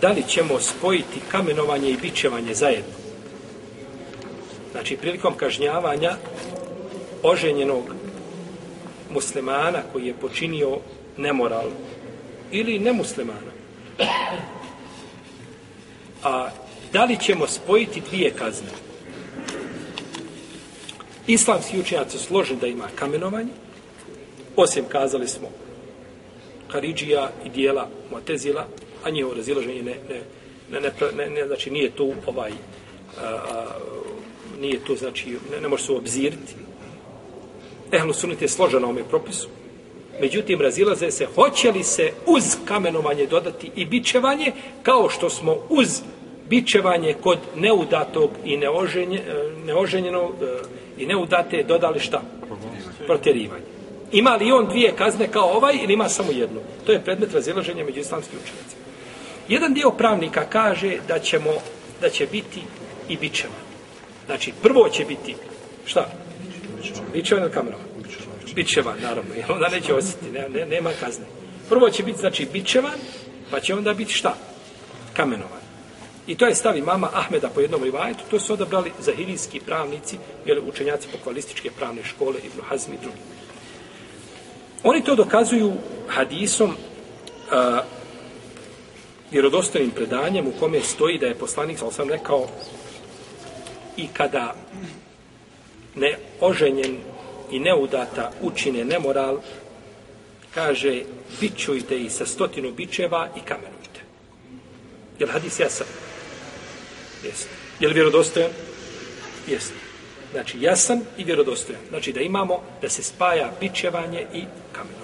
da li ćemo spojiti kamenovanje i bičevanje zajedno. Znači, prilikom kažnjavanja oženjenog muslimana koji je počinio nemoral ili nemuslimana. A da li ćemo spojiti dvije kazne? Islamski učenjaci su složeni da ima kamenovanje, osim kazali smo Karidžija i dijela Motezila, a njihovo razilaženje ne, ne, ne, ne, ne, ne, znači nije tu ovaj a, a, nije tu znači ne, ne može se obzirati ehlu sunit je složeno ome propisu međutim razilaze se hoće li se uz kamenovanje dodati i bičevanje kao što smo uz bičevanje kod neudatog i neoženje, neoženjenog i neudate dodali šta? Protjerivanje. Ima li on dvije kazne kao ovaj ili ima samo jednu? To je predmet razilaženja među islamskim učenicima. Jedan dio pravnika kaže da ćemo da će biti i bičeva. Znači, prvo će biti šta? Bičeva ili kamerova? Bičeva, naravno. Jer onda neće osjetiti, ne, ne, nema kazne. Prvo će biti, znači, bičevan, pa će onda biti šta? Kamenovan. I to je stavi mama Ahmeda po jednom rivajetu, to su odabrali zahirijski pravnici, jel, učenjaci pokvalističke pravne škole, Ibn Hazmi i drugi. Oni to dokazuju hadisom uh, vjerodostojnim predanjem u kome stoji da je poslanik, sam sam rekao, i kada ne oženjen i neudata učine nemoral, kaže, bićujte i sa stotinu bičeva i kamenujte. Je li hadis jasan? Jeste. Je li vjerodostojan? Jeste. Znači, jasan i vjerodostojan. Znači, da imamo da se spaja bičevanje i kamenovanje.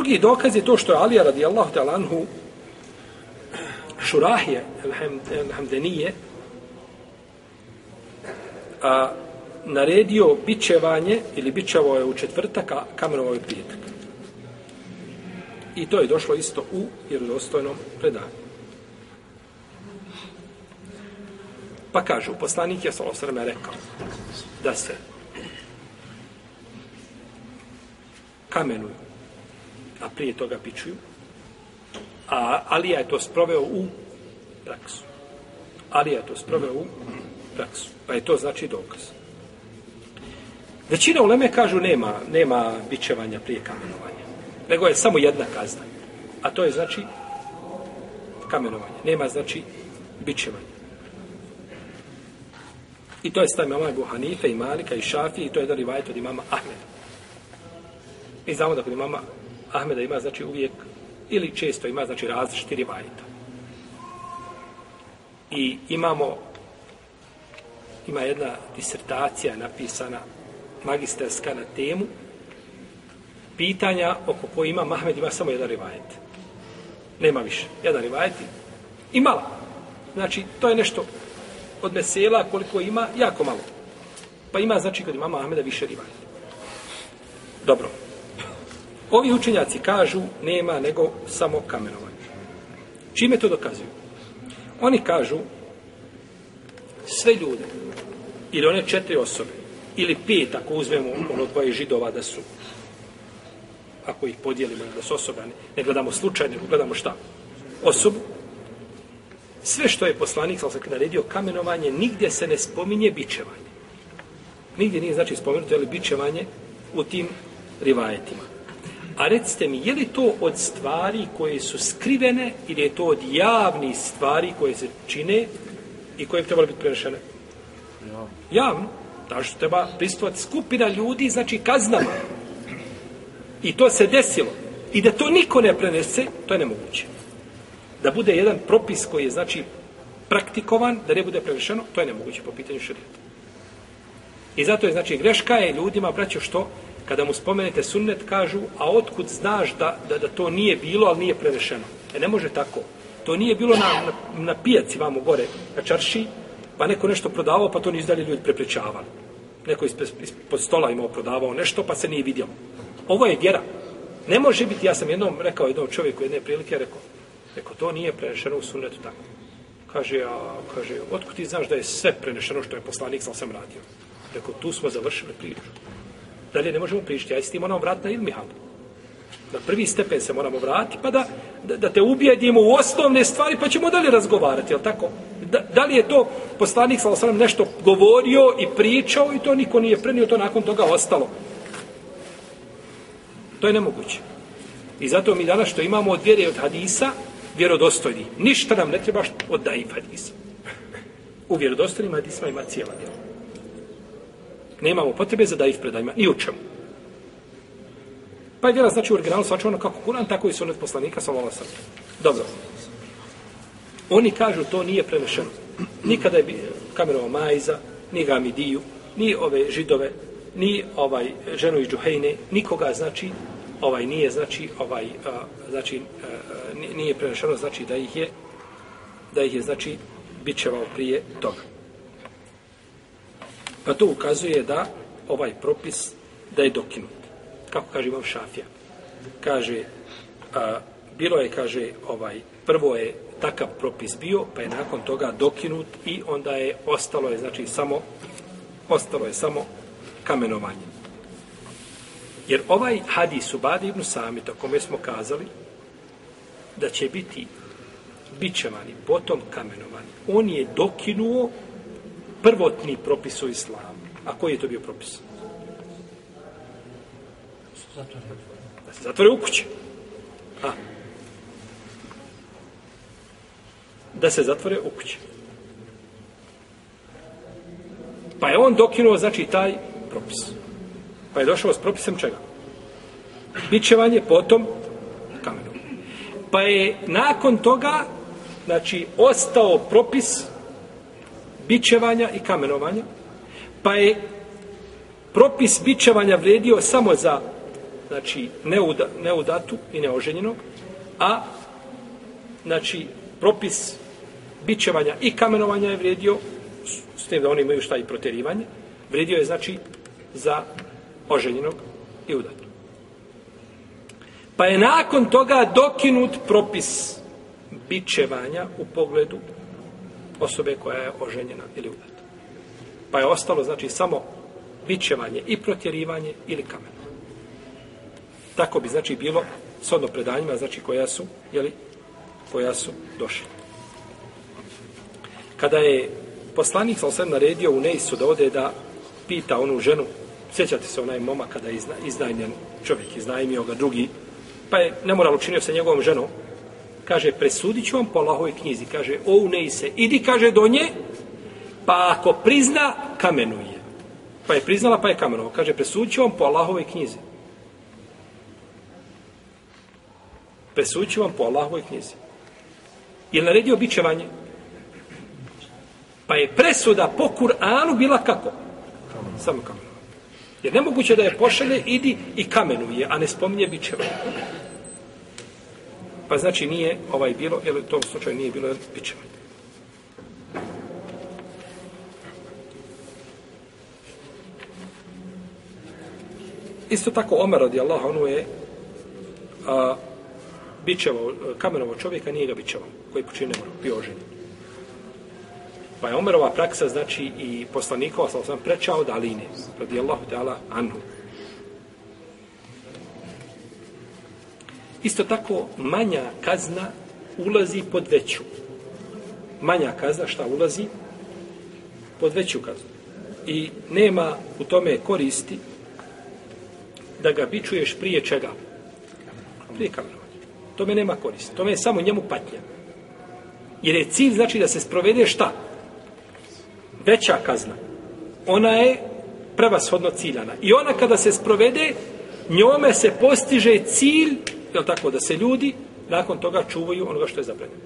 Drugi dokaz je to što je Alija radijallahu ta'ala anhu Šurahije Alhamdenije a, naredio bičevanje ili bičevo je u četvrtak, a kamenovo je prijetak. I to je došlo isto u vjerodostojnom predanju. Pa kažu, poslanik je salo rekao da se kamenuju, a prije toga pičuju, a Alija je to sproveo u praksu. Alija je to sproveo u praksu. Pa je to znači dokaz. Većina uleme kažu nema, nema bičevanja prije kamenovanja. Nego je samo jedna kazna. A to je znači kamenovanje. Nema znači bičevanja. I to je stav imama Ebu Hanife i Malika i Šafi i to je da rivajet od imama Ahmeda. Mi znamo da kod imama Ahmeda ima znači uvijek ili često ima znači različiti rivajeta. I imamo ima jedna disertacija napisana magisterska na temu pitanja oko koje ima Mahmed ima samo jedan rivajet. Nema više. Jedan rivajet i malo. Znači, to je nešto od mesela koliko ima, jako malo. Pa ima, znači, kod imama Ahmeda više rivajet. Dobro. Ovi učenjaci kažu nema nego samo kamenovanje. Čime to dokazuju? Oni kažu sve ljude ili one četiri osobe ili pet ako uzmemo ono dvoje židova da su ako ih podijelimo da su osobe ne gledamo slučajno, nego gledamo šta? Osobu. Sve što je poslanik sam naredio kamenovanje, nigdje se ne spominje bičevanje. Nigdje nije znači spomenuto, je li bičevanje u tim rivajetima. A recite mi, je li to od stvari koje su skrivene ili je to od javnih stvari koje se čine i koje bi trebali biti prerešene? Javno. Javno. Da što treba pristovati skupina ljudi, znači kaznama. I to se desilo. I da to niko ne prenese, to je nemoguće. Da bude jedan propis koji je, znači, praktikovan, da ne bude prerešeno, to je nemoguće po pitanju šarijeta. I zato je, znači, greška je ljudima, braćo, što kada mu spomenete sunnet, kažu, a otkud znaš da, da, da to nije bilo, ali nije prerešeno? E ne može tako. To nije bilo na, na, na pijaci vamo gore, na čarši, pa neko nešto prodavao, pa to nisu dalje ljudi prepričavali. Neko ispod, ispod stola imao prodavao nešto, pa se nije vidjelo. Ovo je vjera. Ne može biti, ja sam jednom rekao jednom čovjeku jedne prilike, rekao, rekao, to nije prenešeno u sunnetu tako. Kaže, a, kaže, otkud ti znaš da je sve prenešeno što je poslanik sam sam radio? Rekao, tu smo završili priču. Dalje ne možemo pričati, aj s tim onom vratiti na ilmihal. Na prvi stepen se moramo vratiti, pa da, da, da te ubijedimo u osnovne stvari, pa ćemo dalje razgovarati, jel tako? Da, da li je to poslanik, sa sam nešto govorio i pričao i to niko nije prenio, to nakon toga ostalo. To je nemoguće. I zato mi danas što imamo od vjere od hadisa, vjerodostojni. Ništa nam ne treba od daif hadisa. U vjerodostojnim hadisma ima cijela djela. Nemamo potrebe za daif predajima. Ni u čemu. Pa je vjera znači u originalu svačavano kako Kur'an, tako i sunet poslanika sa vola Dobro. Oni kažu to nije prenešeno. Nikada je kamerova majza, ni Gamidiju, ni ove židove, ni ovaj ženu iz Džuhejne, nikoga znači ovaj nije znači ovaj a, znači a, nije prenešeno znači da ih je da ih je znači bičevao prije toga. Pa to ukazuje da ovaj propis da je dokinut. Kako kaže Imam Šafija? Kaže, a, bilo je, kaže, ovaj, prvo je takav propis bio, pa je nakon toga dokinut i onda je ostalo je, znači, samo ostalo je samo kamenovanje. Jer ovaj hadis u Badi ibn Samita, kome smo kazali, da će biti bićevani, potom kamenovani, on je dokinuo prvotni propis u islamu. A koji je to bio propis? Da se zatvore u kući. A. Da se zatvore u kući. Pa je on dokinuo, znači, taj propis. Pa je došao s propisem čega? Bićevanje, potom kamenom. Pa je nakon toga, znači, ostao propis bićevanja i kamenovanja, pa je propis bićevanja vredio samo za znači neuda, neudatu i neoženjenog, a znači propis bićevanja i kamenovanja je vredio s tim da oni imaju šta i proterivanje, vredio je znači za oženjenog i udatu. Pa je nakon toga dokinut propis bićevanja u pogledu osobe koja je oženjena ili udata. Pa je ostalo znači samo bićevanje i protjerivanje ili kamen. Tako bi znači bilo s odno predanjima, znači koja su, jeli, koja su došli. Kada je poslanik sa osam naredio u Nejsu da ode da pita onu ženu, sjećate se onaj moma kada je izna, iznajmljen čovjek, iznajmio ga drugi, pa je nemoral učinio sa njegovom ženom, kaže, presudit ću vam po Allahovoj knjizi, kaže, o u Nejse, idi, kaže, do nje, pa ako prizna, kamenuje. Pa je priznala, pa je kamenovao. Kaže, presudit ću vam po Allahovoj knjizi. presuću vam po Allahovoj knjizi. Je naredio bićevanje? Pa je presuda po Kur'anu bila kako? Samo kako. Jer nemoguće da je pošalje, idi i kamenuje, a ne spominje bićevanje. Pa znači nije ovaj bilo, jer u tom slučaju nije bilo bićevanje. Isto tako Omer radi Allah, ono je a, bićevao, kamenovo čovjeka, nije ga bićevao, koji počine mora, bio oženjen. Pa je Omerova praksa, znači, i poslanikova, sam sam prečao da Aline, radijallahu ta'ala, anhu. Isto tako, manja kazna ulazi pod veću. Manja kazna šta ulazi? Pod veću kaznu. I nema u tome koristi da ga bičuješ prije čega? Prije kamenovanja. Tome nema koristi. Tome je samo njemu patnja. Jer je cilj znači da se sprovede šta? Veća kazna. Ona je prevashodno ciljana. I ona kada se sprovede, njome se postiže cilj, jel tako, da se ljudi nakon toga čuvaju onoga što je zabranjeno.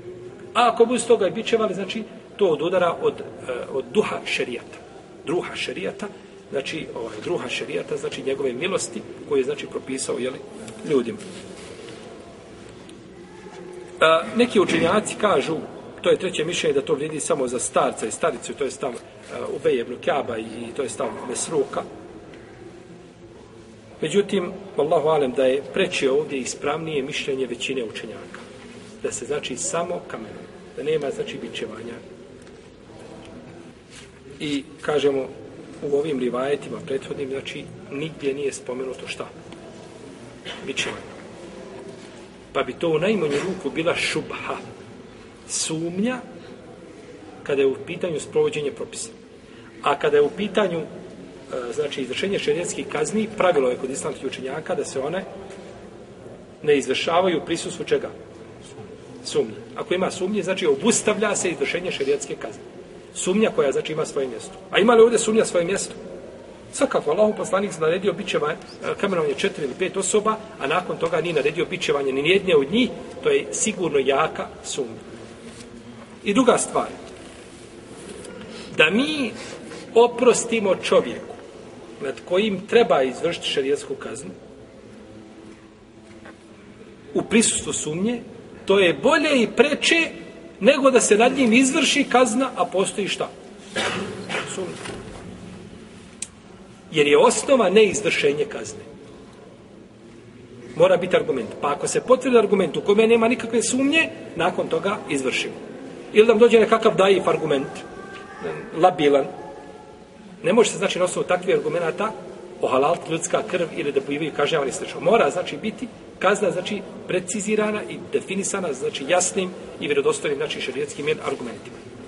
A ako budu s toga i bićevali, znači, to od udara od, eh, od duha šerijata. Druha šerijata, znači, ovaj, druha šerijata, znači njegove milosti koje je, znači, propisao, jeli, ljudima. A, neki učenjaci kažu, to je treće mišljenje, da to vrijedi samo za starca i staricu, to je stav eh, uh, Ubejebnu Kjaba i to je stav Mesruka. Međutim, Allahu alem, da je preče ovdje ispravnije mišljenje većine učenjaka. Da se znači samo kamenom. Da nema znači bićevanja. I kažemo u ovim rivajetima prethodnim, znači nigdje nije spomenuto šta? Bićevanje. Pa bi to u najmanju ruku bila šubha. Sumnja kada je u pitanju sprovođenje propisa. A kada je u pitanju E, znači izvršenje šerijetskih kazni, pravilo je kod islamskih učenjaka da se one ne izvršavaju prisustvu čega? Sumnje. Ako ima sumnje, znači obustavlja se izvršenje šerijetske kazne. Sumnja koja znači ima svoje mjesto. A ima li ovdje sumnja svoje mjesto? Svakako, Allahu poslanik se naredio bićevanje, e, kamenovanje četiri ili pet osoba, a nakon toga nije naredio bićevanje ni jedne od njih, to je sigurno jaka sumnja. I druga stvar, da mi oprostimo čovjeku nad kojim treba izvršiti šarijetsku kaznu, u prisustvu sumnje, to je bolje i preče nego da se nad njim izvrši kazna, a postoji šta? Sumnje. Jer je osnova neizvršenje kazne. Mora biti argument. Pa ako se potvrdi argument u kome nema nikakve sumnje, nakon toga izvršimo. Ili da dođe nekakav daif argument, labilan, ne može se znači na osnovu takvih argumenta ohalaliti ljudska krv ili da pojivaju kažnjavani slično. Mora znači biti kazna znači precizirana i definisana znači jasnim i vjerodostojnim znači šarijetskim argumentima.